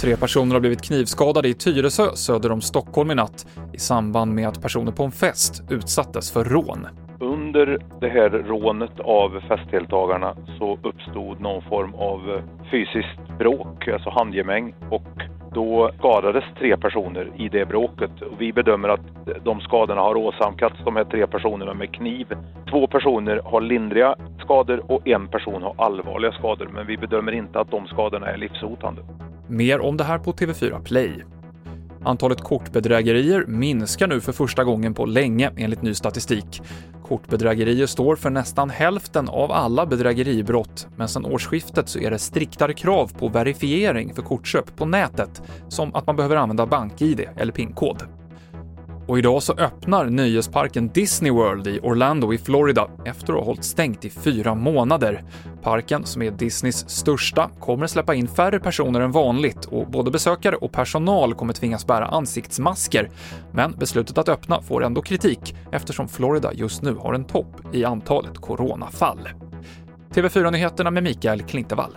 Tre personer har blivit knivskadade i Tyresö söder om Stockholm i natt i samband med att personer på en fest utsattes för rån. Under det här rånet av festdeltagarna så uppstod någon form av fysiskt bråk, alltså handgemäng och då skadades tre personer i det bråket. Vi bedömer att de skadorna har åsamkats de här tre personerna med kniv. Två personer har lindriga skador och en person har allvarliga skador, men vi bedömer inte att de skadorna är livshotande. Mer om det här på TV4 Play. Antalet kortbedrägerier minskar nu för första gången på länge enligt ny statistik. Kortbedrägerier står för nästan hälften av alla bedrägeribrott, men sedan årsskiftet så är det striktare krav på verifiering för kortköp på nätet, som att man behöver använda BankID eller PIN-kod. Och idag så öppnar nöjesparken Disney World i Orlando i Florida efter att ha hållit stängt i fyra månader. Parken, som är Disneys största, kommer släppa in färre personer än vanligt och både besökare och personal kommer tvingas bära ansiktsmasker. Men beslutet att öppna får ändå kritik eftersom Florida just nu har en topp i antalet coronafall. TV4-nyheterna med Mikael Klintevall.